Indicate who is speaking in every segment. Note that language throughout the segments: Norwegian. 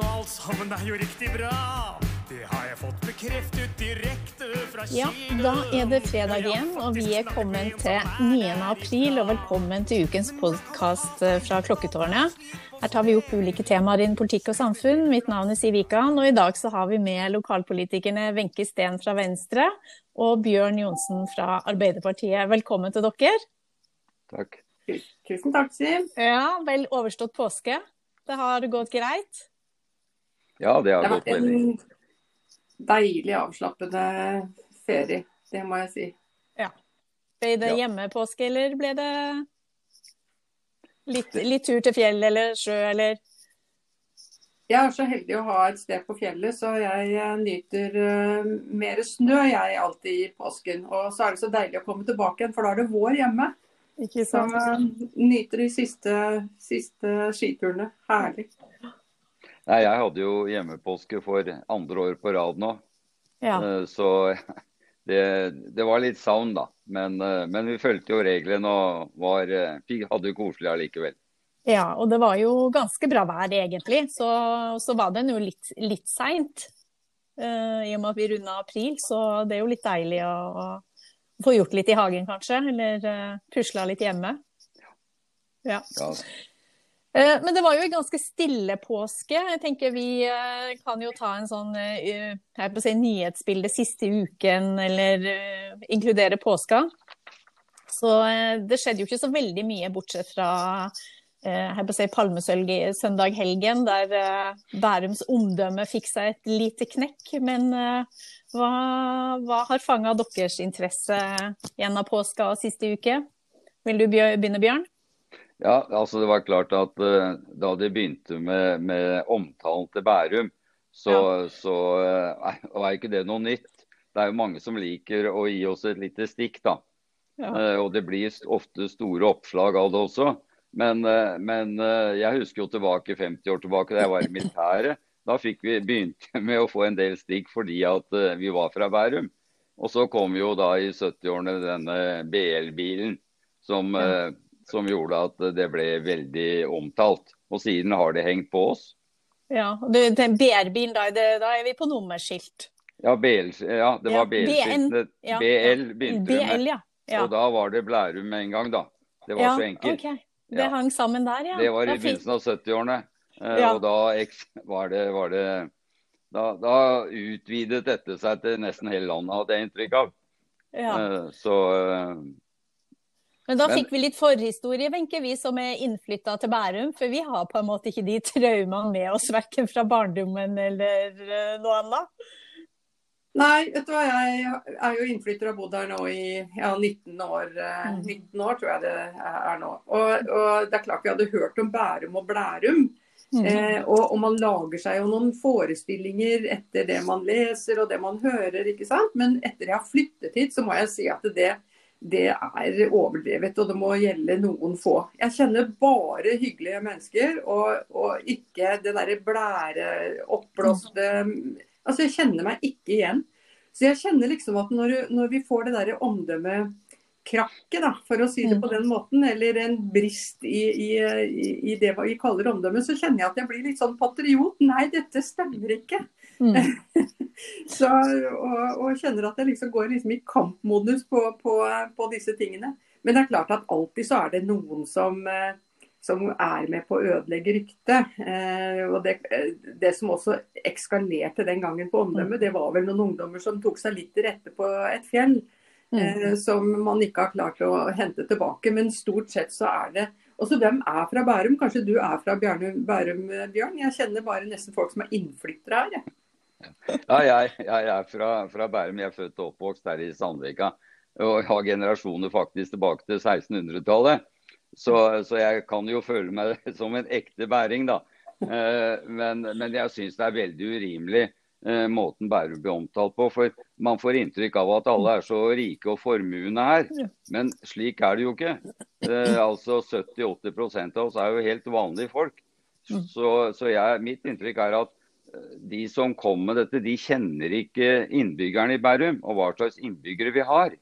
Speaker 1: og alt sammen er jo riktig bra. Det har jeg fått bekreftet direkte fra
Speaker 2: Ja, da er det fredag igjen, og vi er kommet til 9. april. Og velkommen til ukens podkast fra Klokketårnet. Her tar vi opp ulike temaer innen politikk og samfunn. Mitt navn er Siv Wikan, og i dag så har vi med lokalpolitikerne Wenche Steen fra Venstre og Bjørn Johnsen fra Arbeiderpartiet. Velkommen til dere.
Speaker 3: Takk.
Speaker 4: Tusen takk, Siv.
Speaker 2: Ja, vel overstått påske. Det har gått greit?
Speaker 3: Ja, det har gått veldig
Speaker 4: en deilig avslappende ferie, det må jeg si. Ja.
Speaker 2: Ble det
Speaker 3: Ja.
Speaker 2: hjemmepåske, eller ble det litt, litt tur til fjell eller sjø, eller?
Speaker 4: Jeg er så heldig å ha et sted på fjellet, så jeg eh, nyter uh, mer snø jeg alltid i påsken. Og så er det så deilig å komme tilbake igjen, for da er det vår hjemme.
Speaker 2: Ikke
Speaker 4: Så uh, nyter de siste, siste skiturene. Herlig.
Speaker 3: Nei, jeg hadde jo hjemmepåske for andre år på rad nå.
Speaker 2: Ja.
Speaker 3: Eh, Så det, det var litt savn, da. Men, eh, men vi fulgte jo reglene og var, eh, hadde det koselig allikevel.
Speaker 2: ja, og det var jo ganske bra vær egentlig, så, så var den jo litt, litt seint. I og med at vi runda april, så det er jo litt deilig å, å få gjort litt i hagen kanskje, eller uh, pusla litt hjemme. Ja.
Speaker 3: Ja.
Speaker 2: Eh, Men det var jo en ganske stille påske. Jeg tenker Vi eh, kan jo ta en sånn eh, si, nyhetsbilde siste uken, eller inkludere påska. Så det skjedde jo ikke så veldig mye, bortsett fra si, palmesøndag-helgen, der Bærums omdømme fikk seg et lite knekk. Men hva, hva har fanga deres interesse gjennom påska og siste uke? Vil du begynne, Bjørn?
Speaker 3: Ja, altså det var klart at uh, da de begynte med, med omtalen til Bærum, så, så uh, var ikke det noe nytt. Det er jo mange som liker å gi oss et lite stikk, da.
Speaker 2: Ja.
Speaker 3: Uh, og det blir ofte store oppslag av det også. Men, eh, men eh, jeg husker jo tilbake 50 år tilbake da jeg var i militæret. Da fikk vi begynt med å få en del stikk fordi at eh, vi var fra Bærum. Og så kom jo da i 70-årene denne BL-bilen som, eh, som gjorde at det ble veldig omtalt. Og siden har det hengt på oss.
Speaker 2: Ja, den BR-bilen, da, da er vi på nummerskilt.
Speaker 3: Ja, BL, ja det var BL-skiltet.
Speaker 2: ja,
Speaker 3: BL begynte det med.
Speaker 2: BL, ja. ja.
Speaker 3: Og da var det Blærum med en gang, da. Det var så enkelt.
Speaker 2: Okay. Det hang sammen der, ja.
Speaker 3: Det var i begynnelsen av 70-årene. Eh,
Speaker 2: Ja.
Speaker 3: Og da var det, var det da, da utvidet dette seg til nesten hele landet, hadde jeg inntrykk av.
Speaker 2: Ja.
Speaker 3: Eh, Så eh,
Speaker 2: Men da
Speaker 3: men-
Speaker 2: fikk vi litt forhistorie, Wenche, vi som er innflytta til Bærum. For vi har på en måte ikke de traumene med oss, verken fra barndommen eller eh, noe annet.
Speaker 4: Nei, vet du hva, jeg er jo innflytter og har bodd her nå i ja, 19 år. eh,
Speaker 2: Mm.
Speaker 4: 19 år tror jeg det er nå. Og, og det er klart vi hadde hørt om Bærum og Blærum.
Speaker 2: Mm.
Speaker 4: Eh, og, og man lager seg jo noen forestillinger etter det man leser og det man hører, ikke sant. Men etter jeg har flyttet hit, så må jeg si at det, det er overdrevet, og det må gjelde noen få. Jeg kjenner bare hyggelige mennesker, og, og ikke det derre blære, oppblåste Altså, jeg kjenner meg ikke igjen. Så jeg kjenner liksom at når, når vi får det derre omdømmekrakket, da, for å si det
Speaker 2: Mm.
Speaker 4: på den måten, eller en brist i, i, i, i det vi kaller omdømme, så kjenner jeg at jeg blir litt sånn patriot. Nei, dette stemmer ikke.
Speaker 2: Mm.
Speaker 4: Så, og, og kjenner at jeg liksom går liksom i kampmodus på, på, på disse tingene. Men det er klart at alltid så er det noen som, eh, som er med på å ødelegge ryktet. Eh, og det, eh, det som også ekskalerte den gangen på omdømmet, det var vel noen ungdommer som tok seg litt til rette på et fjell.
Speaker 2: Mm.
Speaker 4: Eh, som man ikke har klart å hente tilbake. Men stort sett så er det også hvem er fra Bærum? Kanskje du er fra Bjørnum, Bærum, Bjørn? Jeg kjenner bare nesten folk som er innflyttere her. jeg.
Speaker 3: Ja, jeg, jeg er fra, fra Bærum. Jeg er født og oppvokst her i Sandvika. Og har generasjoner faktisk tilbake til 1600-tallet. Så, så jeg kan jo føle meg som en ekte bæring, da. Eh, men, men jeg syns det er veldig urimelig eh, måten Bærum blir omtalt på. For man får inntrykk av at alle er så rike og formuende her. Men slik er det jo ikke. Eh, altså 70-80 av oss er jo helt vanlige folk. Så, så jeg, mitt inntrykk er at de som kom med dette, de kjenner ikke innbyggerne i Bærum og hva slags innbyggere vi har.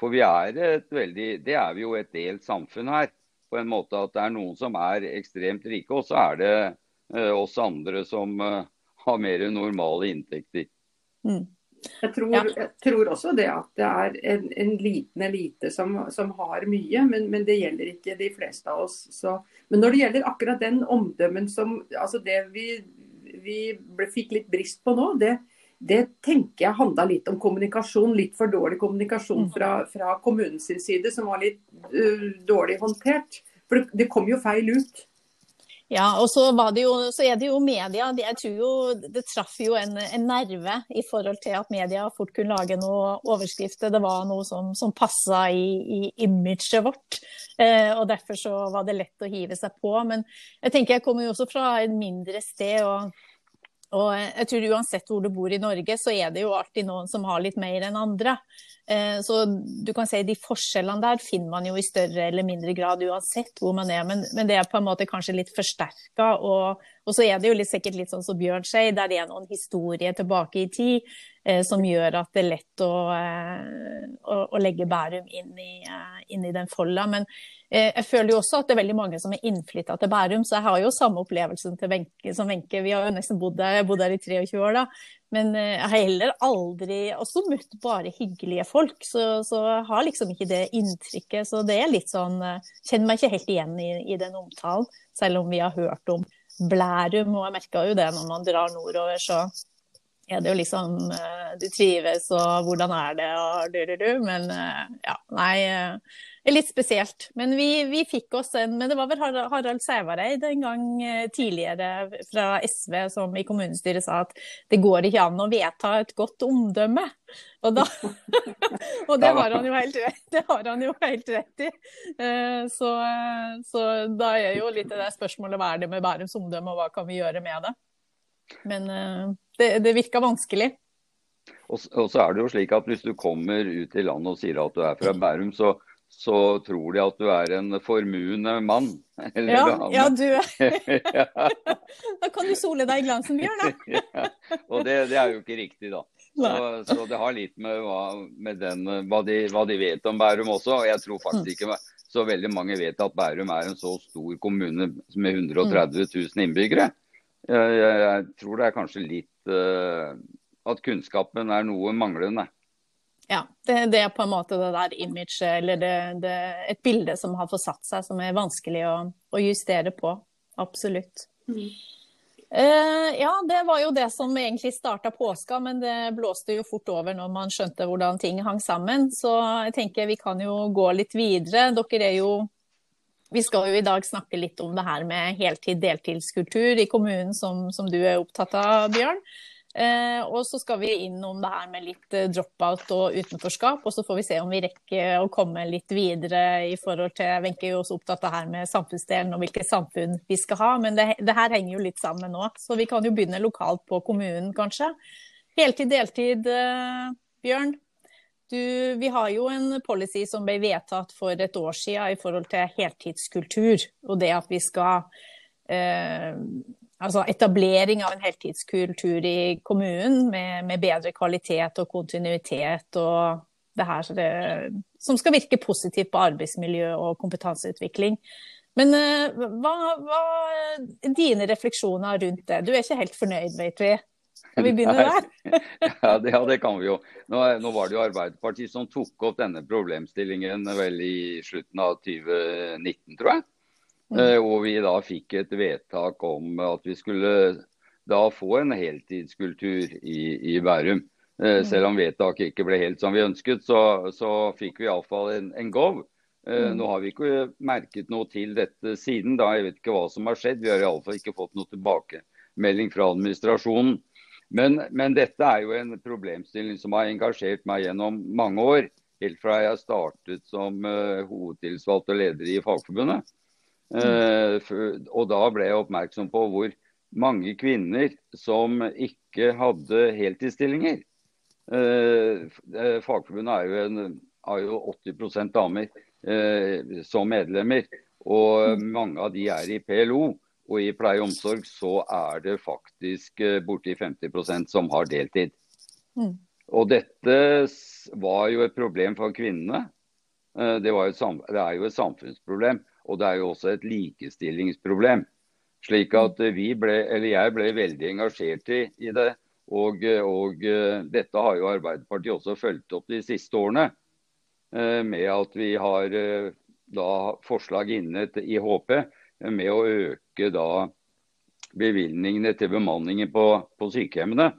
Speaker 3: For vi er et veldig, det er vi jo et delt samfunn her. På en måte at det er noen som er ekstremt rike, og så er det oss andre som har mer normale inntekter.
Speaker 2: Mm.
Speaker 4: Jeg tror,
Speaker 2: Ja.
Speaker 4: jeg tror også det at det er en, en liten elite som, som har mye, men, men det gjelder ikke de fleste av oss. Så, men når det gjelder akkurat den omdømmen som altså Det vi, vi ble, fikk litt brist på nå, det, det tenker jeg handla litt om kommunikasjon. Litt for dårlig kommunikasjon
Speaker 2: Mm.
Speaker 4: fra, fra kommunens side, som var litt uh, dårlig håndtert. For det, det kom jo feil ut.
Speaker 2: Ja, og så, var det jo, så er det jo media. Det- Jeg tror jo det traff jo en, en nerve i forhold til at media fort kunne lage noen overskrifter. Det var noe som, som passa i, i imaget vårt. Eh, og derfor så var det lett å hive seg på. Men jeg tenker jeg kommer jo også fra et mindre sted. og og jeg tror uansett hvor du bor i Norge, så er det jo alltid noen som har litt mer enn andre. Eh, Så du kan si de forskjellene der finner man jo i større eller mindre grad uansett hvor man er, men, men det er på en måte kanskje litt forsterka. Og, og så er det jo litt, sikkert litt sånn som Bjørn sier, der det er noen historier tilbake i tid som gjør at det er lett å, eh, å, å legge Bærum inn i, eh, inn i den folda. Men eh, jeg føler jo også at det er veldig mange som er innflytta til Bærum, så jeg har jo samme opplevelsen Wenche som Wenche. Vi har jo nesten bodd der, jeg bodde bodd der i 23 år, da. Men eh, jeg har heller aldri også møtt bare hyggelige folk, så, så jeg har liksom ikke det inntrykket. Så det er litt sånn eh, Kjenner meg ikke helt igjen i, i den omtalen, selv om vi har hørt om Blærum. Og jeg merka jo det når man drar nordover, så er det jo liksom eh, Du trives, og hvordan er det, og du, du, du. Men eh, ja, nei. eh, det er litt spesielt. Men vi, vi fikk oss en Men det var vel Harald Sævareid en gang eh, tidligere fra SV som i kommunestyret sa at det går ikke an å vedta et godt omdømme. Og, da, og det har han jo helt rett, det har han jo helt rett i. Eh, Så, eh, så da er jo litt det spørsmålet hva er det med Bærums omdømme, og hva kan vi gjøre med det? Men eh, det, det virka vanskelig.
Speaker 3: Og, og så er det jo slik at hvis du kommer ut i landet og sier at du er fra Bærum, så, så tror de at du er en formuende mann. Eller
Speaker 2: Ja,
Speaker 3: dame.
Speaker 2: ja du. Da kan du sole deg i glansen, Bjørn.
Speaker 3: ja. Og det, det er jo ikke riktig, da. Så, så det har litt med, hva, med den, hva, de, hva de vet om Bærum også. Og jeg tror
Speaker 2: Mm.
Speaker 3: faktisk ikke så veldig mange vet at Bærum er en så stor kommune med 130 000 innbyggere. Jeg, jeg, jeg tror det er kanskje litt at kunnskapen er noe manglende.
Speaker 2: Ja, det, det er på en måte det der imaget, eller det, det, et bilde som har forsatt seg, som er vanskelig å, å justere på. Absolutt.
Speaker 4: Mm.
Speaker 2: Uh, ja, det var jo det som egentlig starta påska, men det blåste jo fort over når man skjønte hvordan ting hang sammen. Så jeg tenker vi kan jo gå litt videre. Dere er jo Vi skal jo i dag snakke litt om det her med heltid-deltidskultur i kommunen, som, som du er opptatt av, Bjørn. Eh, og så skal vi innom det her med litt eh, drop-out og utenforskap. Og så får vi se om vi rekker å komme litt videre i forhold til Wenche er jo også opptatt av det her med samfunnsdelen og hvilket samfunn vi skal ha. Men det, det her henger jo litt sammen nå. Så vi kan jo begynne lokalt på kommunen, kanskje. Heltid, deltid, eh, Bjørn. Du, vi har jo en policy som ble vedtatt for et år siden i forhold til heltidskultur. Og det at vi skal eh, altså etablering av en heltidskultur i kommunen med, med bedre kvalitet og kontinuitet og det her det, som skal virke positivt på arbeidsmiljø og kompetanseutvikling. Men eh, hva, hva er dine refleksjoner rundt det? Du er ikke helt fornøyd, vet vi. Skal vi begynne der?
Speaker 3: ja, det, ja, det kan vi jo. Nå, nå var det jo Arbeiderpartiet som tok opp denne problemstillingen vel i slutten av 2019, tror jeg. Eh, Og vi da fikk et vedtak om at vi skulle da få en heltidskultur i, i Bærum. Eh, Selv om vedtaket ikke ble helt som vi ønsket, så, så fikk vi iallfall en, en gov. Eh,
Speaker 2: Mm.
Speaker 3: Nå har vi ikke merket noe til dette siden. da, Jeg vet ikke hva som har skjedd. Vi har iallfall ikke fått noe tilbakemelding fra administrasjonen. Men, men dette er jo en problemstilling som har engasjert meg gjennom mange år. Helt fra jeg startet som uh, hovedtilsvalgt og leder i Fagforbundet. Uh, for- og da ble jeg oppmerksom på hvor mange kvinner som ikke hadde heltidsstillinger. Uh, eh, Fagforbundet er jo, en, har jo 80% damer eh, som medlemmer. Og mange av de er i PLO. Og i pleie og omsorg så er det faktisk eh, borti 50% som har deltid.
Speaker 2: Mm.
Speaker 3: Og dette var jo et problem for kvinnene. Eh, Det, var jo det er jo et samfunnsproblem. Og det er jo også et likestillingsproblem. Slik at vi ble, eller jeg ble veldig engasjert i, i det. Og, og, dette har jo Arbeiderpartiet også fulgt opp de siste årene. Med at vi har da forslag inne i HP med å øke da bevilgningene til bemanningen på, på sykehjemmene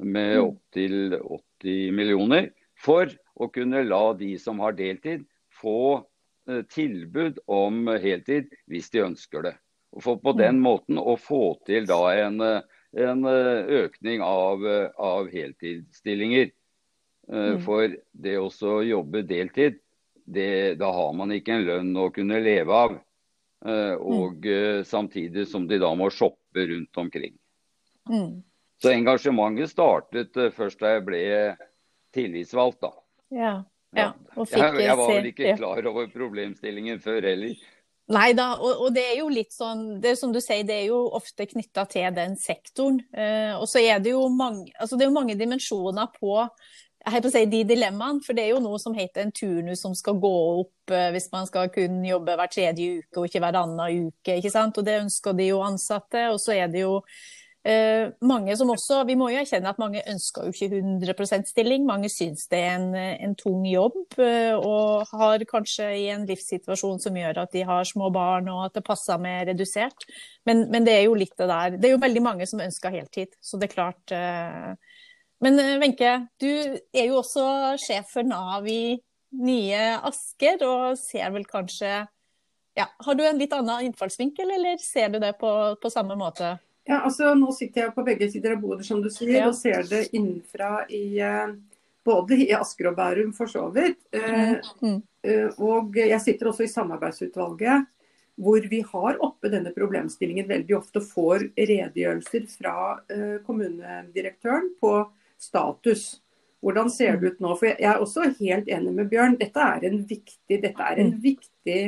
Speaker 3: med mm. opptil 80 millioner. For å kunne la de som har deltid, få eh, tilbud om heltid hvis de ønsker det. For på den mm. måten å få til da en, en eh, økning av, av heltidsstillinger. Eh, mm. For det å jobbe deltid, det, da har man ikke en lønn å kunne leve av. Eh, og mm. samtidig som de da må shoppe rundt omkring. Mm. Så engasjementet startet eh, først da jeg ble tillitsvalgt, da.
Speaker 2: Ja, ja.
Speaker 3: Jeg, jeg, var vel ikke klar over problemstillingen før heller.
Speaker 2: Nei da, og, og, det er jo litt sånn det er Som du sier, det er jo ofte knytta til den sektoren. Eh, og så er det jo mange, altså det er mange dimensjoner på si de dilemmaene, for det er jo noe som heter en turnus som skal gå opp eh, hvis man skal kun jobbe hver tredje uke og ikke hver annen uke. ikke sant? Og det ønsker de jo ansatte. Og så er det jo eh, mange som også Vi må jo erkjenne at mange ønsker jo ikke 100% stilling. Mange syns det er en, en tung jobb eh, og har kanskje i en livssituasjon som gjør at de har små barn og at det passer med redusert. Men, men det er jo litt det der. Det er jo veldig mange som ønsker heltid, så det er klart eh, men eh, Wenche, du er jo også sjef for Nav i nye Asker, og ser vel kanskje ja, Har du en litt annen innfallsvinkel, eller ser du det på, på samme måte?
Speaker 4: Ja, altså Nå sitter jeg på begge sider av bordet, som du sier, ja. og ser det innenfra i eh, både i Asker og Bærum, for så vidt. Eh, mm. Mm. Og jeg sitter også i samarbeidsutvalget, hvor vi har oppe denne problemstillingen veldig ofte får redegjørelser fra kommunedirektøren på status. Hvordan ser det ut nå? For Jeg er også helt enig med Bjørn. Dette er en viktig, er en mm. viktig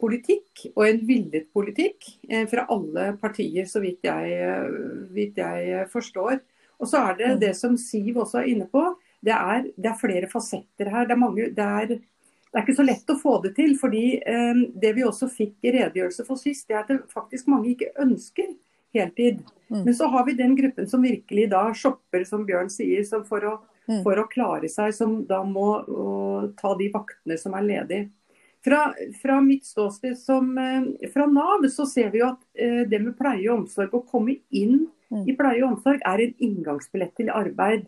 Speaker 4: politikk, og en villet politikk eh, fra alle partier, så vidt jeg, eh, vidt jeg forstår. Og så er det mm. det som Siv også er inne på. Det er, det er flere fasetter her. Det er, mange, det, er, det er, ikke så lett å få det til. fordi eh, Det vi også fikk i redegjørelse for sist, det er at det faktisk mange ikke ønsker heltid. Mm. Men så har vi den gruppen som virkelig da shopper, som Bjørn sier, for å, mm. for, å, klare seg, som da må ta de vaktene som er ledige. Fra, fra mitt ståsted som eh, fra Nav, så ser vi jo at eh, det med pleie og omsorg, å komme inn mm. i pleie og omsorg, er en inngangsbillett til arbeid.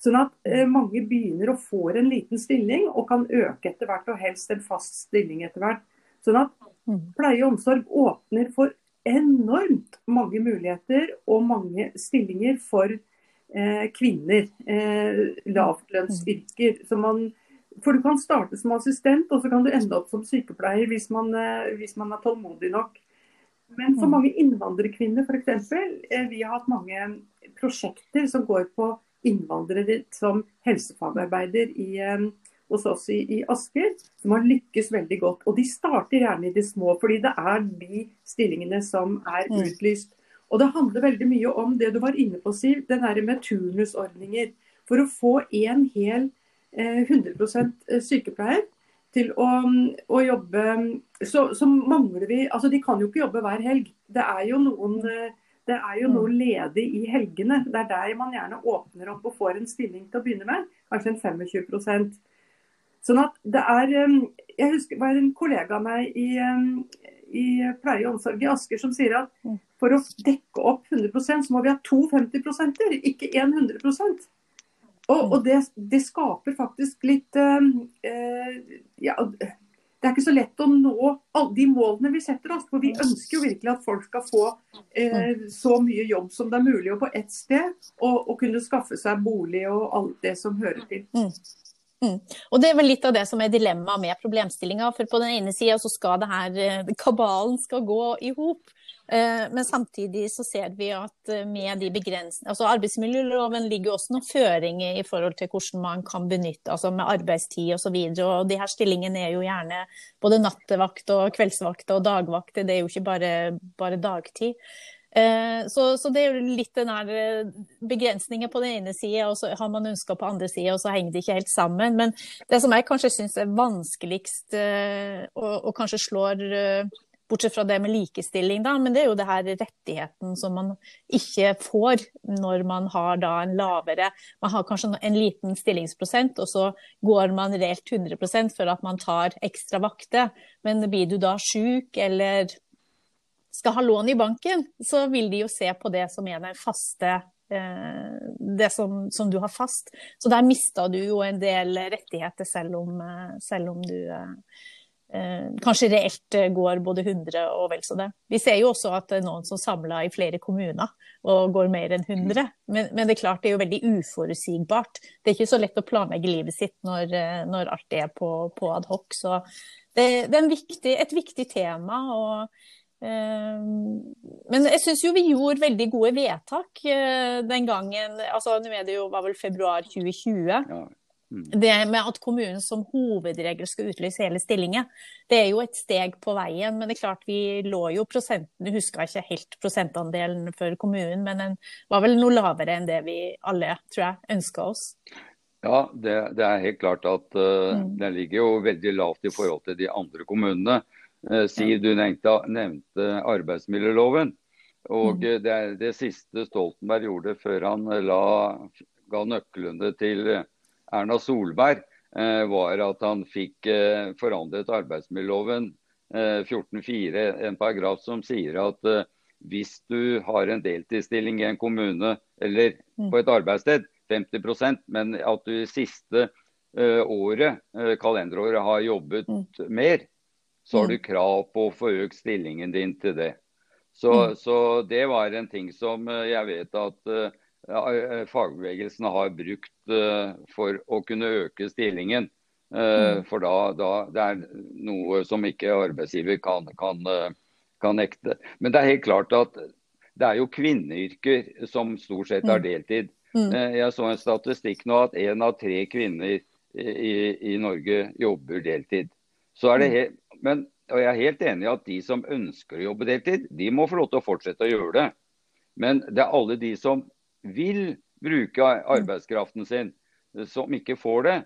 Speaker 4: Sånn at eh, mange begynner og får en liten stilling, og kan øke etter hvert, og helst en fast stilling etter hvert. Sånn at mm. pleie og omsorg åpner for enormt mange muligheter og mange stillinger for eh, kvinner. Eh, lavlønnsyrker. For du kan starte som assistent, og så kan du ende opp som sykepleier hvis man, eh, hvis man er tålmodig nok. Men for mm. mange innvandrerkvinner f.eks. Eh, vi har hatt mange prosjekter som går på innvandrere som helsefagarbeider i eh, hos oss i, i, Asker, som har lykkes veldig godt. Og de starter gjerne i de små, fordi det er de stillingene som er mm. utlyst. Og det handler veldig mye om det du var inne på, Siv, den derre med turnusordninger. For å få en hel eh, 100 eh, sykepleier til å, å jobbe så, så, mangler vi Altså, de kan jo ikke jobbe hver helg. Det er jo noen eh, det er jo noe mm. ledig i helgene. Det er der man gjerne åpner opp og får en stilling til å begynne med. Kanskje en 25 Sånn at det er um, Jeg husker det var en kollega av meg i, um, i pleie og omsorg i Asker som sier at mm. for å dekke opp 100 så må vi ha to 50 ikke én 100 Og, og det, det, skaper faktisk litt eh, ja, det er ikke så lett å nå alle de målene vi setter oss. For vi ønsker jo virkelig at folk skal få eh, så mye jobb som det er mulig og på ett sted. Og, og, kunne skaffe seg bolig og alt det som hører til. Mm.
Speaker 2: Og Det er vel litt av det som er dilemmaet med problemstillinga. For på den ene sida så skal det her, eh, kabalen skal gå i hop. Eh, men samtidig så ser vi at eh, med de begrensningene altså Arbeidsmiljøloven ligger også noen føringer i forhold til hvordan man kan benytte, altså med arbeidstid osv. Og, så og de her stillingene er jo gjerne både nattevakt og kveldsvakt og dagvakt. Det er jo ikke bare, bare dagtid. Eh, så, så, det er jo litt den her eh, begrensningen på den ene sida, og så har man ønsker på andre sida, og så henger det ikke helt sammen. Men det som jeg kanskje syns er vanskeligst, eh, og, og, kanskje slår Bortsett fra det med likestilling, da. Men det er jo det her rettigheten som man ikke får når man har da en lavere Man har kanskje en liten stillingsprosent, og så går man reelt 100% for at man tar ekstra vakter. Men blir du da sjuk eller skal ha lån i banken, så vil de jo se på det som er den faste eh, det som, som, du har fast. Så der mista du jo en del rettigheter, selv om, eh, selv om du eh, Eh, kanskje reelt går både 100 og vel så det. Vi ser jo også at det er noen som samler i flere kommuner og går mer enn 100. Men, men, det er klart det er jo veldig uforutsigbart. Det er ikke så lett å planlegge livet sitt når, når alt er på, på adhoc. Så det, det er viktig, et viktig tema. og men jeg syns jo vi gjorde veldig gode vedtak den gangen. altså Nå er det jo var vel februar 2020. Ja. Mm. Det med at kommunen som hovedregel skal utlyse hele stillinger, det er jo et steg på veien. Men det er klart vi lå jo prosenten, jeg husker ikke helt prosentandelen for kommunen, men den var vel noe lavere enn det vi alle, tror jeg, ønska oss.
Speaker 3: Ja, det, det, er helt klart at uh, mm. den ligger jo veldig lavt i forhold til de andre kommunene. Uh, Siv, du nevnte, nevnte arbeidsmiljøloven. Og mm. det, det siste Stoltenberg gjorde før han la, ga nøklene til Erna Solberg, eh, var at han fikk eh, forandret arbeidsmiljøloven 14-4, eh, en paragraf som sier at hvis du har en deltidsstilling i en kommune eller mm. på et arbeidssted, 50% men at du i siste året, kalenderåret har jobbet mm. mer, så har du mm. krav på å få økt stillingen din til det. Så, så, det var en ting som jeg vet at uh, fagbevegelsen har brukt uh, for å kunne øke stillingen. Uh, mm. For da, da det er noe som ikke arbeidsgiver kan, kan, kan, nekte. Men det er helt klart at det er jo kvinneyrker som stort sett har mm. deltid. Mm. Jeg så en statistikk nå at én av tre kvinner i, i, Norge jobber deltid. Så er det helt, men, og Jeg er helt enig i at de som ønsker å jobbe deltid, de må få lov til å fortsette å gjøre det. Men det er alle de som vil bruke arbeidskraften sin, som ikke får det.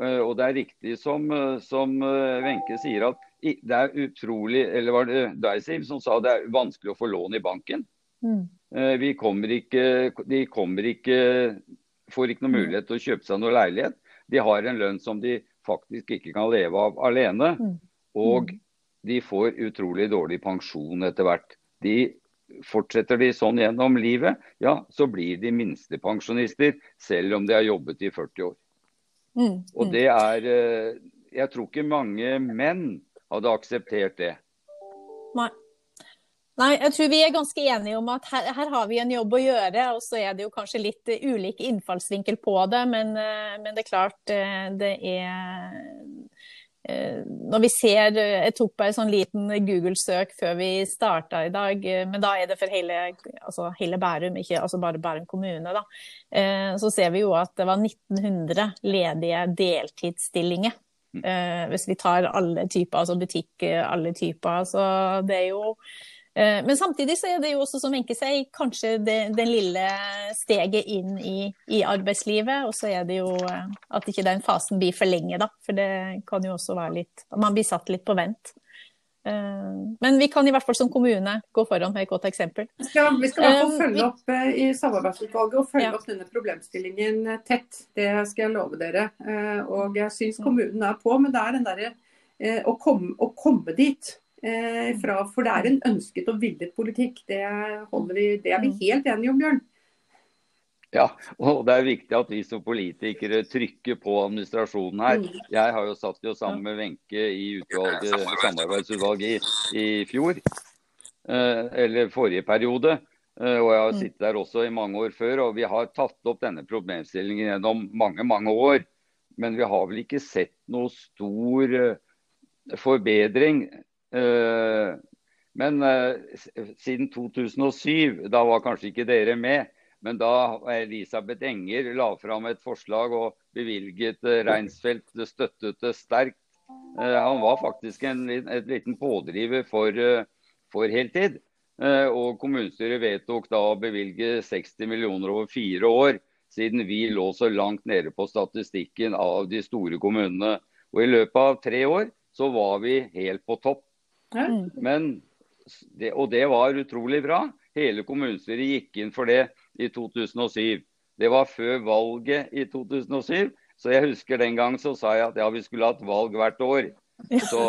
Speaker 3: Eh, og det er riktig som, eh, som eh, Wenche sier, at det er utrolig Eller var det deg, Siv, som sa det er vanskelig å få lån i banken? Mm. Vi kommer ikke, de kommer ikke får ikke noen mm. mulighet til å kjøpe seg noen leilighet. De har en lønn som de faktisk ikke kan leve av alene. Mm. Og mm. de får utrolig dårlig pensjon etter hvert. De Fortsetter de sånn gjennom livet, ja, så blir de minstepensjonister selv om de har jobbet i 40 år. Mm, mm. Og det er eh, Jeg tror ikke mange menn hadde akseptert det.
Speaker 2: Nei. Nei, jeg tror vi er ganske enige om at her, her, har vi en jobb å gjøre. Og så er det jo kanskje litt ulik innfallsvinkel på det, men, eh, men det er klart eh, det er Eh, når vi ser eh, Jeg tok bare en sånn liten Google-søk før vi starta i dag, eh, men da er det for hele, altså hele Bærum, ikke altså bare Bærum kommune. Da. Så ser vi jo at det var 1900 ledige deltidsstillinger. Hvis vi tar alle typer, altså butikk, alle typer. Så det er jo Eh, men samtidig så er det jo også, som Wenche sier, kanskje det, det, lille steget inn i, i, arbeidslivet. Og så er det jo eh, at ikke den fasen blir for lenge, da. For det kan jo også være litt Man blir satt litt på vent. Eh, men vi kan i hvert fall som kommune gå foran med et godt eksempel.
Speaker 4: Vi skal, vi skal i hvert fall følge opp i samarbeidsutvalget og følge ja. opp denne problemstillingen tett. Det skal jeg love dere. Og jeg syns kommunen er på, men det er den derre å, å komme dit. Eh, fra, for det er en ønsket og villet politikk. Det, vi, det, er vi mm. helt enige om, Bjørn.
Speaker 3: Ja, og det er viktig at vi som politikere trykker på administrasjonen her. Mm. Jeg har jo satt jo sammen med Wenche i utvalget, samarbeidsutvalget i, i fjor. Eh, eller forrige periode. Eh, og jeg har mm. sittet der også i mange år før. Og vi har tatt opp denne problemstillingen gjennom mange, mange år. Men vi har vel ikke sett noe stor forbedring men eh, siden 2007, da var kanskje ikke dere med, men da Elisabeth Enger la fram et forslag og bevilget eh, Reinsfeldt støttet det sterkt. Han var faktisk en, et liten pådriver for, for heltid. Og kommunestyret vedtok da å bevilge 60 millioner over fire år, siden vi lå så langt nede på statistikken av de store kommunene. Og i løpet av tre år så var vi helt på topp. Mm. Men det, og det var utrolig bra. Hele kommunestyret gikk inn for det i 2007. Det var før valget i 2007. Så jeg husker den gang så sa jeg at ja, vi skulle hatt valg hvert år. Så,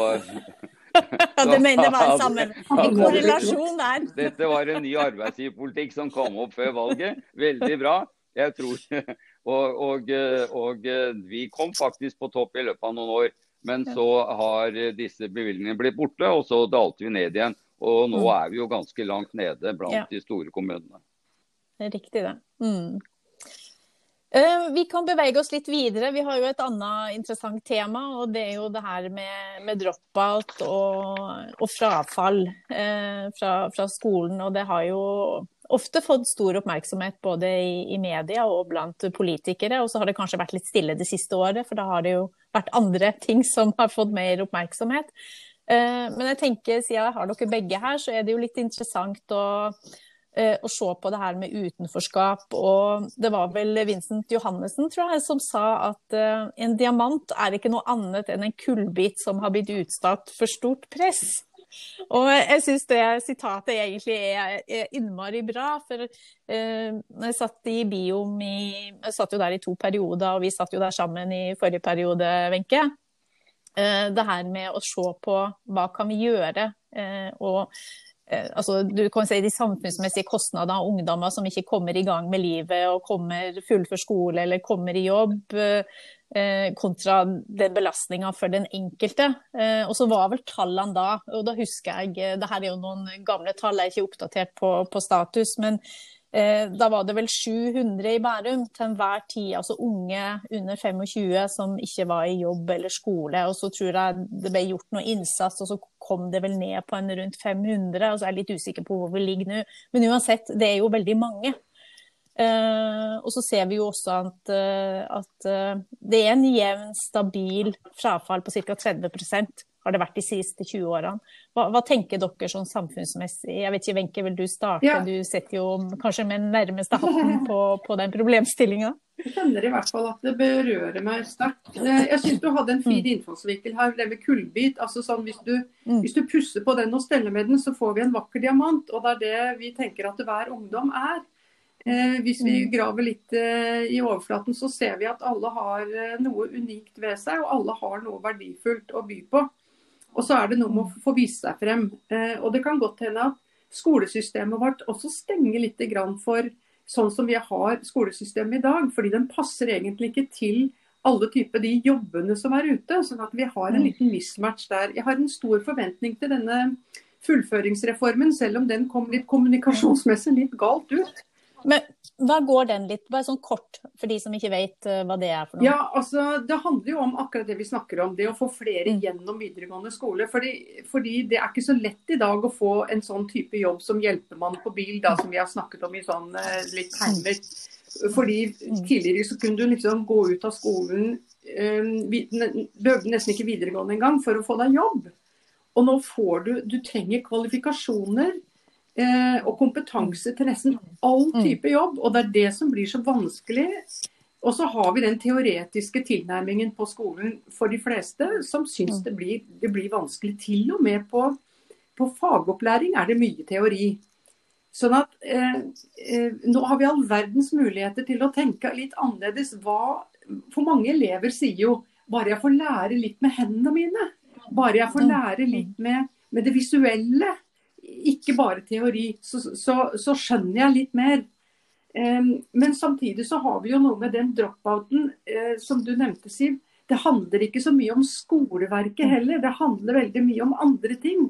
Speaker 2: ja, det mener det var sammen. En korrelasjon der.
Speaker 3: Dette var en ny arbeidsgiverpolitikk som kom opp før valget. Veldig bra. Jeg tror, og, og, og vi kom faktisk på topp i løpet av noen år. Men så har disse bevilgningene blitt borte, og så dalte vi ned igjen. Og nå mm. er vi jo ganske langt nede blant ja. de store kommunene.
Speaker 2: Riktig, det. Mm. Uh, vi kan bevege oss litt videre. Vi har jo et annet interessant tema. Og det er jo det her med, med drop-out og, og, frafall eh, fra, fra, skolen. Og det har jo ofte fått stor oppmerksomhet både i, i, media og blant politikere. Og så har det kanskje vært litt stille det siste året, for da har det jo vært andre ting som har fått mer oppmerksomhet. Eh, men jeg tenker, siden jeg har dere begge her, så er det jo litt interessant å, eh, å se på det her med utenforskap. Og det var vel Vincent Johannessen, tror jeg, som sa at eh, en diamant er ikke noe annet enn en kullbit som har blitt utsatt for stort press. Og jeg syns det sitatet egentlig er, er innmari bra. For eh, jeg satt i Biom i Jeg satt jo der i to perioder, og vi satt jo der sammen i forrige periode, Wenche. Eh, det her med å se på hva kan vi gjøre. Eh, og altså, du kan si De samfunnsmessige kostnadene av ungdommer som ikke kommer i gang med livet og kommer fullfør skole eller kommer i jobb, kontra den belastninga for den enkelte. Og så var vel tallene da, og da husker jeg det her er jo noen gamle tall, jeg er ikke oppdatert på, på status, men Eh, da var det vel 700 i Bærum til enhver tid, altså unge under 25 som ikke var i jobb eller skole. Og så tror jeg det ble gjort noe innsats, og så kom det vel ned på en rundt 500. Og så er jeg litt usikker på hvor vi ligger nå. Men uansett, det er jo veldig mange. Uh, og så ser vi jo også at, uh, at det er en jevn, stabil frafall på ca. 30 har det vært de siste 20 årene. Hva, hva tenker dere sånn samfunnsmessig? Jeg vet ikke, Wenche, vil du starte? Ja. Du sitter jo kanskje med den nærmeste hatten på, på den problemstillinga.
Speaker 4: Jeg kjenner i hvert fall at det berører meg sterkt. Eh, jeg syns du hadde en fin mm. innfallsvinkel her, det med kullbit. Altså sånn, hvis, du, mm. hvis du pusser på den og steller med den, så får vi en vakker diamant. Og det er det vi tenker at hver ungdom er. Eh, hvis vi mm. graver litt eh, i overflaten, så ser vi at alle har eh, noe unikt ved seg, og alle har noe verdifullt å by på. Og så er det noe med å få vise seg frem. Eh, og det kan godt hende at skolesystemet vårt også stenger litt for sånn som vi har skolesystemet i dag. Fordi den passer egentlig ikke til alle typer de jobbene som er ute. Sånn at vi har en mm. liten mismatch der. Jeg har en stor forventning til denne fullføringsreformen, selv om den kom litt kommunikasjonsmessig litt galt ut.
Speaker 2: Men hva går den litt, bare sånn kort for de som ikke vet uh, hva det er for noe?
Speaker 4: Ja, altså Det handler jo om akkurat det vi snakker om, det å få flere mm. gjennom videregående skole. Fordi, fordi, det er ikke så lett i dag å få en sånn type jobb som hjelpemann på bil, da, som vi har snakket om i sånn uh, litt termer. Fordi mm. tidligere så kunne du liksom gå ut av skolen, um, behøvde nesten ikke videregående engang for å få deg jobb. Og nå får du Du trenger kvalifikasjoner eh, og kompetanse til nesten all mm. type jobb. Og det er det som blir så vanskelig. Og så har vi den teoretiske tilnærmingen på skolen for de fleste, som syns mm. det blir, det blir vanskelig. Til og med på, på fagopplæring er det mye teori. Sånn at eh, eh, Nå har vi all verdens muligheter til å tenke litt annerledes. Hva, for mange elever sier jo bare jeg får lære litt med hendene mine, bare jeg får mm. lære litt med, med det visuelle, ikke bare teori, så, så, så, skjønner jeg litt mer. men samtidig så har vi jo noe med den drop-outen uh, som du nevnte, Siv. Det handler ikke så mye om skoleverket heller, det handler veldig mye om andre ting.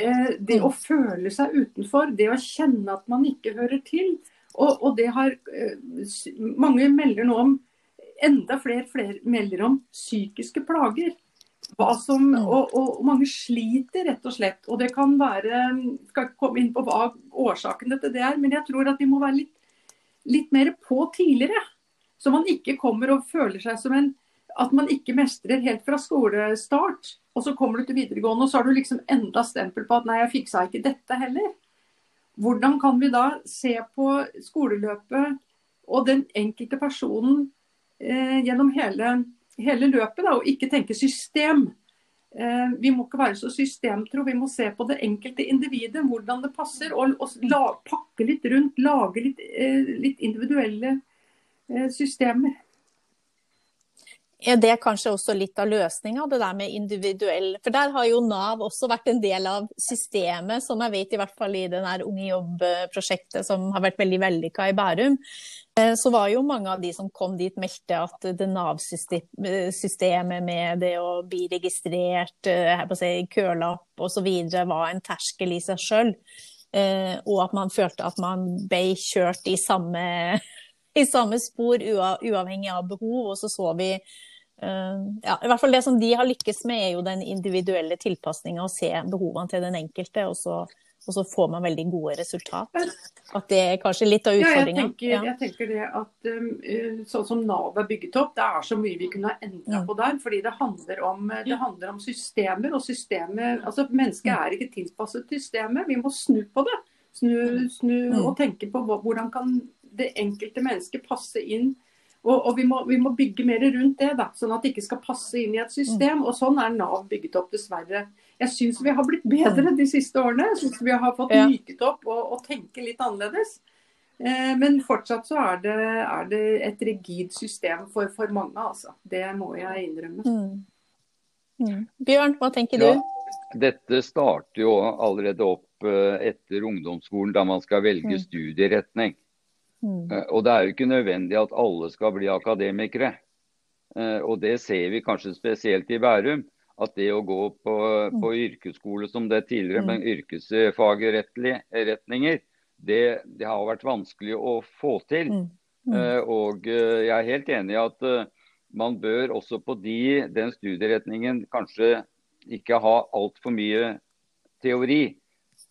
Speaker 4: Uh, det å føle seg utenfor, det å kjenne at man ikke hører til. Og, og det har uh, Mange melder nå om Enda flere, flere melder om psykiske plager. Som, mm. og, og, mange sliter, rett og slett. Og det kan være Skal ikke komme inn på hva årsaken til det er, men jeg tror at de må være litt, litt mer på tidligere. Så man ikke kommer og føler seg som en At man ikke mestrer helt fra skolestart. Og så kommer du til videregående, og så har du liksom enda stempel på at nei, jeg fiksa ikke dette heller. Hvordan kan vi da se på skoleløpet og den enkelte personen eh, gjennom hele hele løpet, da, og ikke tenke system. eh, vi må ikke være så systemtro. Vi må se på det enkelte individet, hvordan det passer. Og, og la, pakke litt rundt, lage litt, eh, litt individuelle eh, systemer.
Speaker 2: Er det kanskje også litt av løsninga, det der med individuell For der har jo Nav også vært en del av systemet, som jeg vet i hvert fall i det der Unge jobb-prosjektet som har vært veldig vellykka i Bærum. Eh, så var jo mange av de som kom dit, meldte at det Nav-systemet med det å bli registrert, eh, her på å si, kølapp osv. var en terskel i seg sjøl. Eh, og at man følte at man ble kjørt i samme, i samme spor uavhengig av behov. Og så så vi Eh, ja, i hvert fall Det som de har lykkes med, er jo den individuelle tilpasninga, og se behovene til den enkelte. Og så, og så, får man veldig gode resultat. At det er kanskje litt av utfordringa.
Speaker 4: Ja, jeg, tenker det at um, sånn som Nav er bygget opp, det er så mye vi kunne ha endra mm. på der. Fordi det handler, om, det handler om systemer. Og systemet Altså, mennesket er ikke tilpasset systemet. Vi må snu på det. Snu, snu mm. og tenke på hvordan kan det enkelte mennesket passe inn og, og vi, må, vi, må, bygge mer rundt det, da, sånn at det ikke skal passe inn i et system. Og sånn er Nav bygget opp, dessverre. Jeg syns vi har blitt bedre de siste årene. Jeg syns vi har fått myket opp og, og tenke litt annerledes. Eh, men fortsatt så er det, er det et rigid system for, for, mange, altså. Det må jeg innrømme. Mm.
Speaker 2: Mm. Bjørn, hva tenker ja, du?
Speaker 3: Dette starter jo allerede opp eh, etter ungdomsskolen, da man skal velge mm. studieretning. Mm. Eh, og det er jo ikke nødvendig at alle skal bli akademikere. Eh, og det ser vi kanskje spesielt i Bærum. At det å gå på, på mm. yrkesskole som det tidligere, mm. men yrkesfagretninger, det, det, har vært vanskelig å få til. Mm. Mm. Eh, og jeg er helt enig i at man bør også på de, den studieretningen kanskje ikke ha altfor mye teori.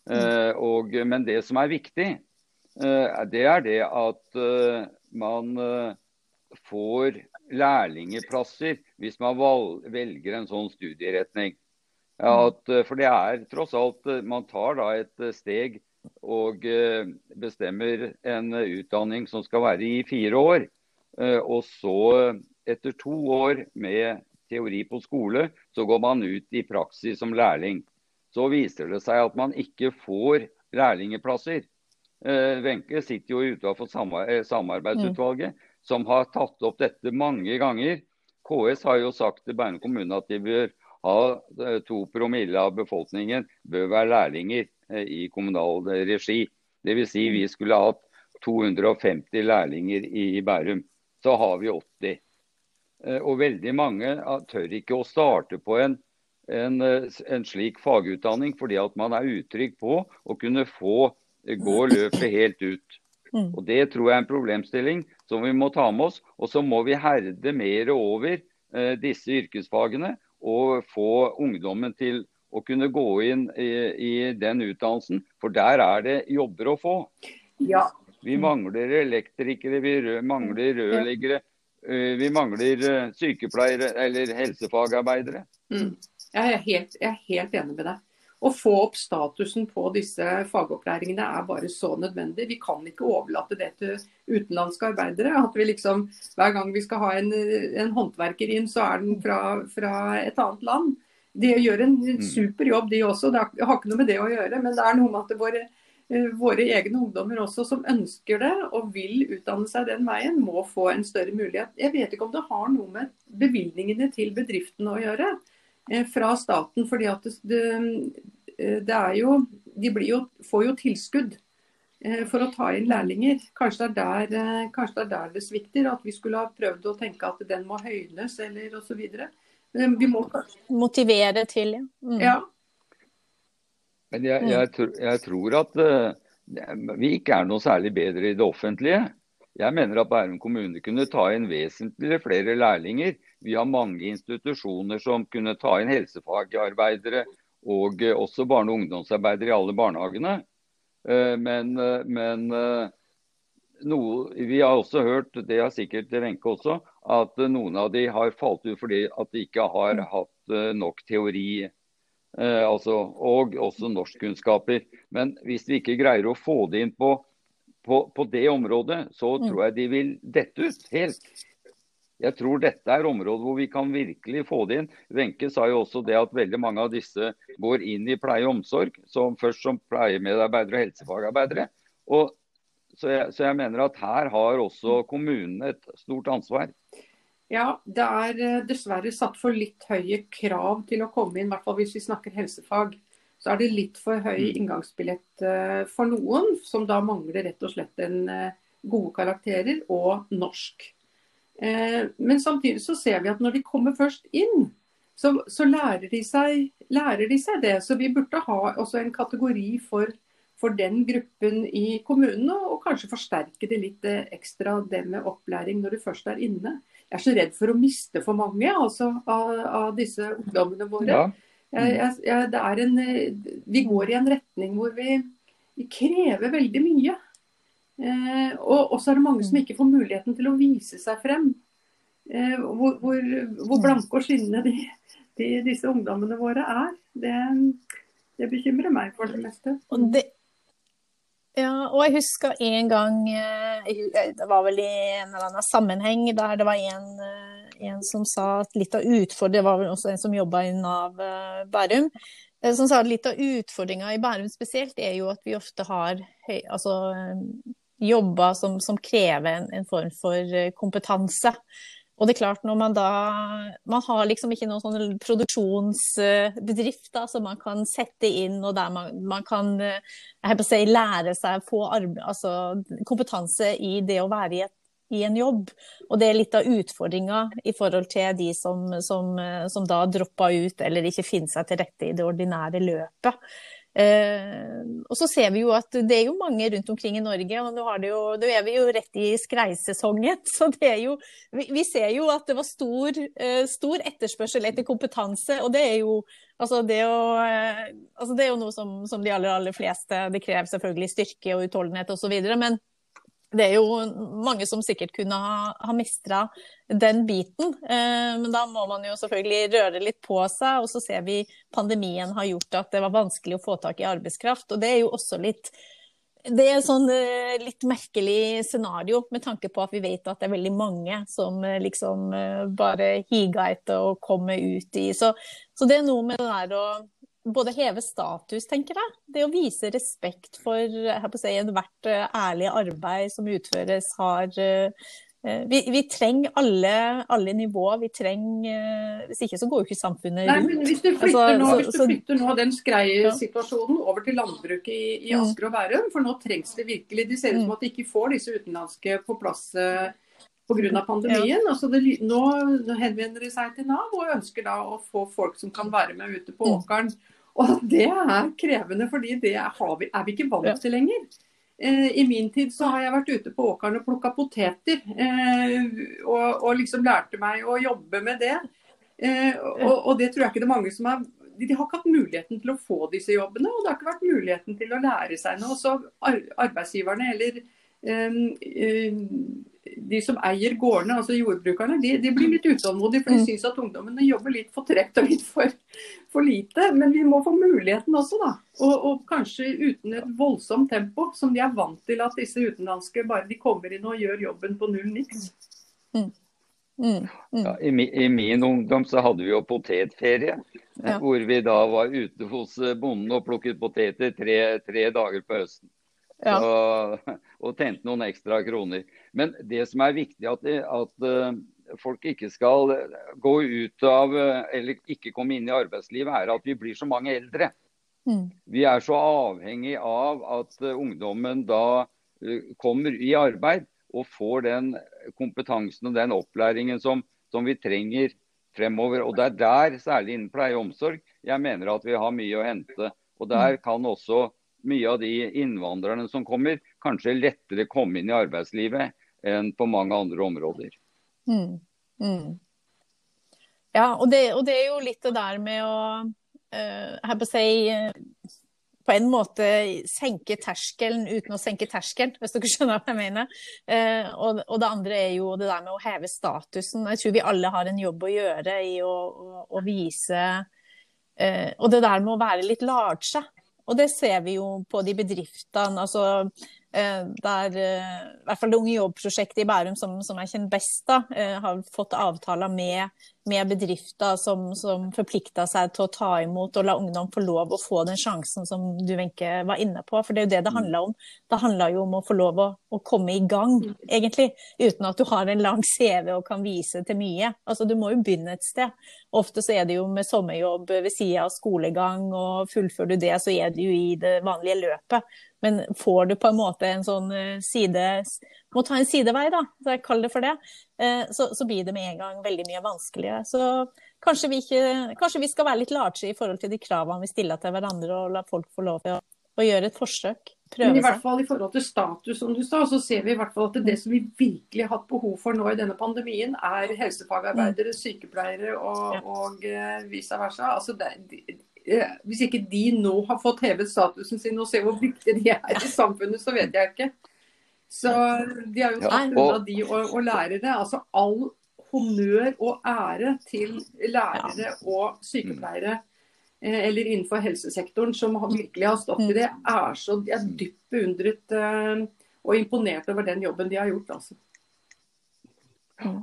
Speaker 3: Mm. Og, men det som er viktig, det er det at eh, man eh, får lærlingeplasser hvis man velger en sånn studieretning. At, for det er tross alt Man tar da et steg og bestemmer en utdanning som skal være i fire år. Og så, etter to år med teori på skole, så går man ut i praksis som lærling. Så viser det seg at man ikke får lærlingeplasser. Eh, Wenche sitter jo utenfor eh, samarbeidsutvalget, mm. som har tatt opp dette mange ganger. KS har jo sagt til Bærum kommune at de bør ha eh, to promille av befolkningen bør være lærlinger i kommunal regi. Dvs. Si vi skulle hatt 250 lærlinger i Bærum. Så har vi 80. Og veldig mange tør ikke å starte på en, en, en slik fagutdanning fordi at man er utrygg på å kunne få gå løpet helt ut. Mm. Og Det tror jeg er en problemstilling som vi må ta med oss. Og så må vi herde mer over eh, disse yrkesfagene og få ungdommen til å kunne gå inn i, i den utdannelsen. For der er det jobber å få.
Speaker 4: Ja.
Speaker 3: Vi mangler elektrikere, vi mangler rørleggere, uh, vi mangler uh, sykepleiere eller helsefagarbeidere.
Speaker 4: Mm. Jeg, er helt, jeg er helt enig med deg å få opp statusen på disse fagopplæringene er bare så nødvendig. Vi kan ikke overlate det til utenlandske arbeidere. At vi liksom, Hver gang vi skal ha en, en håndverker inn, så er den fra, fra, et annet land. De gjør en mm. super jobb, de også. Det har ikke noe med det å gjøre. Men det er noe med at våre, eh, våre egne ungdommer også som ønsker det og vil utdanne seg den veien, må få en større mulighet. Jeg vet ikke om det har noe med bevilgningene til bedriftene å gjøre. Eh, fra staten. fordi at det, eh, det er jo De jo, får jo tilskudd eh, for å ta inn lærlinger. Kanskje det, er der, kanskje det er der det svikter. At vi skulle ha prøvd å tenke at den må høynes eller osv. Vi må
Speaker 2: Motivere til, ja.
Speaker 4: Mm. ja.
Speaker 3: Men jeg, jeg, jeg, tror at uh, vi ikke er noe særlig bedre i det offentlige. Jeg mener at Bærum kommune kunne ta inn vesentlig flere lærlinger vi har mange institusjoner som kunne ta inn helsefagarbeidere og eh, også barne- og ungdomsarbeidere i alle barnehagene. Eh, men, eh, men noe, vi har også hørt, det har sikkert Wenche også, at noen av de har falt ut fordi at de ikke har hatt nok teori. Altså, og også norskkunnskaper. Men hvis vi ikke greier å få det inn på, på, på det området, så mm. tror jeg de vil dette ut helt. Jeg tror dette er området hvor vi kan virkelig få det inn. Wenche sa jo også det at veldig mange av disse går inn i pleie og omsorg, som først som pleiemedarbeidere og helsefagarbeidere. Og så, jeg, så jeg mener at her har også kommunene et stort ansvar.
Speaker 4: Ja, det er eh, dessverre satt for litt høye krav til å komme inn, i hvert fall hvis vi snakker helsefag så er det litt for høy mm. inngangsbillett eh, for noen, som da mangler rett og slett en eh, gode karakterer og norsk. Eh, men samtidig så ser vi at når de kommer først inn, så, så lærer, de seg, lærer, de seg, det. Så vi burde ha også en kategori for, for den gruppen i kommunene, og kanskje forsterke det litt ekstra, det med opplæring når du først er inne. Jeg er så redd for å miste for mange altså, av, av disse ungdommene våre. Ja. Jeg, jeg, jeg, en, vi går i en retning hvor vi, vi krever veldig mye. Eh, og så er det mange som ikke får muligheten til å vise seg frem. Eh, hvor, hvor, hvor, blanke og skinnende de, de, disse ungdommene våre er. Det, det, bekymrer meg for det meste.
Speaker 2: Og det, ja, og jeg husker en gang eh, Det var vel i en eller annen sammenheng der det var en eh, en som sa at litt av utfordringen var vel også en som jobba i Nav eh, Bærum. Eh, som sa at litt av utfordringa i Bærum spesielt er jo at vi ofte har høy, altså, eh, jobber som, som, krever en, en, form for kompetanse. Og det er klart, når man da Man har liksom ikke noen sånn produksjonsbedrift da, som man kan sette inn, og der man, man kan jeg si, lære seg få altså, kompetanse i det å være i et i en jobb. Og det er litt av utfordringa i forhold til de som, som, som da dropper ut eller ikke finner seg til rette i det ordinære løpet. Eh, og så ser vi jo at det er jo mange rundt omkring i Norge, og nå, jo, nå er vi jo rett i skreisesongen. Så det er jo Vi, vi ser jo at det var stor, eh, stor, etterspørsel etter kompetanse, og det er jo Altså det, å, eh, altså det er jo noe som, som de aller, aller fleste Det krever selvfølgelig styrke og utholdenhet osv. Men det er jo mange som sikkert kunne ha, ha mistra den biten. Eh, men da må man jo selvfølgelig røre litt på seg. Og så ser vi pandemien har gjort at det var vanskelig å få tak i arbeidskraft. Og det er jo også litt det er et sånn eh, litt merkelig scenario med tanke på at vi vet at det er veldig mange som eh, liksom eh, bare higer etter å komme ut i Så, så det er noe med det der å både heve status, tenker jeg. Det å vise respekt for si, ethvert eh, ærlig arbeid som utføres, har eh, eh, vi, vi, trenger alle, alle nivåer. Vi trenger Hvis ikke så går jo ikke samfunnet rundt.
Speaker 4: Nei, men Hvis du flytter, altså, nå, hvis du flytter nå den skreisituasjonen over til landbruket i, i mm. Asker og Bærum, for nå trengs det virkelig De ser ut som mm. at de ikke får disse utenlandske på plass pga. pandemien. Ja. Altså det, nå henvender de seg til Nav og ønsker da å få folk som kan være med ute på mm. åkeren og det er krevende, fordi det er vi, er vi ikke vant til lenger. Eh, I min tid så har jeg vært ute på åkeren og plukka poteter. Eh, og, og, liksom lærte meg å jobbe med det. Eh, og, og, det tror jeg ikke det er mange som har de har ikke hatt muligheten til å få disse jobbene, og det har ikke vært muligheten til å lære seg noe. Så arbeidsgiverne eller de som eier gårdene, altså jordbrukerne, de, de blir litt utålmodige. For de mm. syns at ungdommene jobber litt for tregt og litt for, for, lite. Men vi må få muligheten også, da. Og, og, kanskje uten et voldsomt tempo, som de er vant til at disse utenlandske bare de kommer inn og gjør jobben på null niks. Mm.
Speaker 3: Mm. Mm. Ja, i, i, min ungdom så hadde vi jo potetferie. Ja. Hvor vi da var ute hos bonden og plukket poteter tre, tre dager på høsten. Ja. Og, og tjente noen ekstra kroner. Men det som er viktig, at, at uh, folk ikke skal gå ut av eller ikke komme inn i arbeidslivet, er at vi blir så mange eldre. Mm. Vi er så avhengig av at uh, ungdommen da kommer i arbeid og får den kompetansen og den opplæringen som, som, vi trenger fremover. Og Det er der, særlig innen pleie og omsorg, jeg mener at vi har mye å hente. Og Der mm. kan også mye av de innvandrerne som kommer, kanskje lettere komme inn i arbeidslivet enn på mange andre områder. Mm.
Speaker 2: Mm. Ja, og det, og det, er jo litt det der med å uh, på, si, uh, på en måte senke terskelen uten å senke terskelen, hvis dere skjønner hva jeg mener. Uh, og, og, det andre er jo det der med å heve statusen. Jeg tror vi alle har en jobb å gjøre i å, å, å vise Og det der med å være litt large. Og det ser vi jo på de bedriftene. altså Eh, der eh, i hvert fall det Unge Jobb-prosjektet i Bærum, som, som jeg kjenner best, da, eh, har fått avtaler med, med bedrifter som, som forplikter seg til å ta imot og la ungdom få lov å få den sjansen som du, Wenche, var inne på. For det er jo det det handler om. Det handler jo om å få lov å, å komme i gang, egentlig. Uten at du har en lang CV og kan vise til mye. Altså, du må jo begynne et sted. Ofte så er det jo med sommerjobb ved siden av skolegang, og fullfører du det, så er du jo i det vanlige løpet. Men får du på en måte en sånn eh, side Må ta en sidevei, da, så jeg kaller det for det. Eh, så, så, blir det med en gang veldig mye vanskeligere. Så kanskje vi, ikke, kanskje vi skal være litt large i forhold til de kravene vi stiller til hverandre, og la folk få lov til å, å gjøre et forsøk.
Speaker 4: Men i hvert fall i forhold til status, som du sa, så ser vi i hvert fall at det som vi virkelig har hatt behov for nå i denne pandemien, er helsefagarbeidere, sykepleiere og, og uh, vice versa. Altså det, Eh, hvis ikke de nå har fått hevet statusen sin og ser hvor viktige de er i samfunnet, så vet jeg ikke. Så de har jo tatt unna de og, og lærere. Altså all honnør og ære til lærere og sykepleiere eh, eller innenfor helsesektoren som virkelig har stått i det, er så de er dypt beundret eh, og imponert over den jobben de har gjort. altså.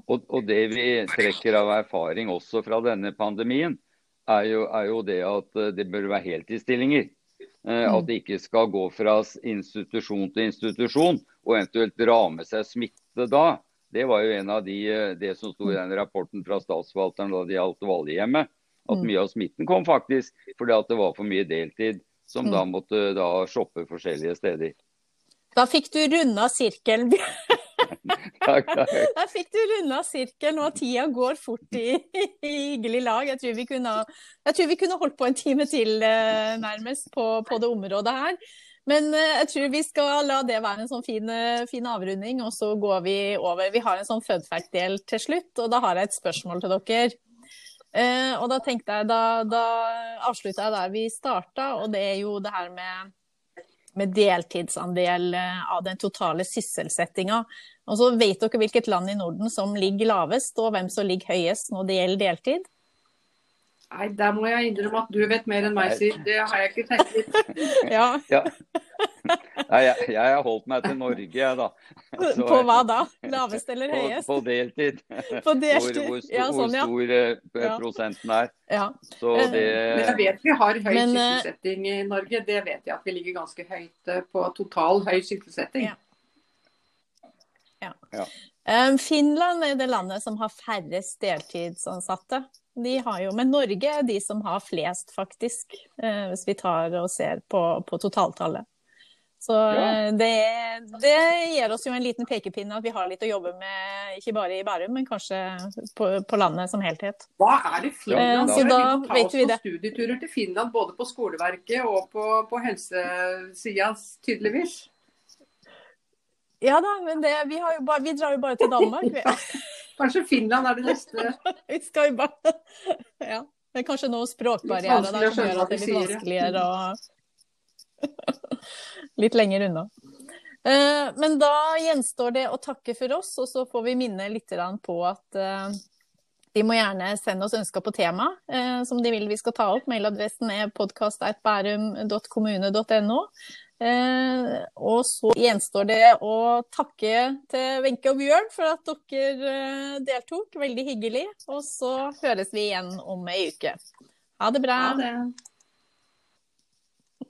Speaker 3: Og, og det vi trekker av erfaring også fra denne pandemien, er jo, er jo det at eh, det bør være heltidsstillinger. At mm. det ikke skal gå fra institusjon til institusjon og eventuelt dra med seg smitte da. Det var jo en av de, eh, det som sto i den rapporten fra statsforvalteren da det gjaldt Valghjemmet. At mm. mye av smitten kom faktisk fordi at det var for mye deltid som da mm. måtte da shoppe forskjellige steder.
Speaker 2: Da fikk du runda sirkelen. takk, takk. Da fikk du runda sirkelen, og tida går fort i, i hyggelig lag. Jeg tror, vi kunne, jeg tror vi kunne holdt på en time til eh, nærmest på, på det området her. Men eh, jeg tror vi skal la det være en sånn fin, eh, fin avrunding, og så går vi over. Vi har en sånn fun-fact-del til slutt, og da har jeg et spørsmål til dere. Uh, og da tenkte jeg, da, da avslutta jeg der vi starta, og det er jo det her med med deltidsandel av den totale sysselsettinga. Og så vet dere hvilket land i Norden som ligger lavest, og hvem som ligger høyest når det gjelder deltid?
Speaker 4: Nei, der må jeg innrømme at du vet mer enn meg, Siv. Det har jeg ikke tenkt litt.
Speaker 2: ja. ja.
Speaker 3: Nei, jeg, jeg, har holdt meg til Norge, jeg, da.
Speaker 2: Så, på hva da? Lavest eller høyest?
Speaker 3: På, på deltid.
Speaker 2: På deltid.
Speaker 3: Hvor, hvor, ja, sånn, ja. hvor stor ja. prosenten er.
Speaker 2: Ja.
Speaker 3: Så
Speaker 4: det... Men jeg vet vi har høy Men, eh, sysselsetting i Norge. Det vet jeg at vi ligger ganske høyt på total høy sysselsetting.
Speaker 2: Ja. Ja. ja. Finland er det landet som har færrest deltidsansatte. De har jo, men Norge er de som har flest, faktisk, eh, hvis vi tar og ser på, på totaltallet. Så ja. Eh, det, det, gir oss jo en liten pekepinne at vi har litt å jobbe med, ikke bare i Bærum, men kanskje på, på landet som helhet.
Speaker 4: Hva er det Finland gjør? Da vi ta oss på studieturer til Finland, både på skoleverket og på, på helsesida, tydeligvis.
Speaker 2: Ja da, men det, vi, bare, vi, drar jo bare til Danmark.
Speaker 4: kanskje Finland er det neste.
Speaker 2: vi skal jo bare Ja. Det er kanskje noen språkbarrierer der som gjør at det er litt vanskeligere og Litt lenger unna. Uh, men da gjenstår det å takke for oss, og så får vi minne litt på at de må gjerne sende oss ønsker på tema uh, som de vil vi skal ta opp. Mailadressen er podkast.bærum.kommune.no. Eh, og så gjenstår det å takke til Wenche og Bjørn for at dere eh, deltok. Veldig hyggelig. Og så høres vi igjen om ei uke. Ha det bra.
Speaker 4: Ha det.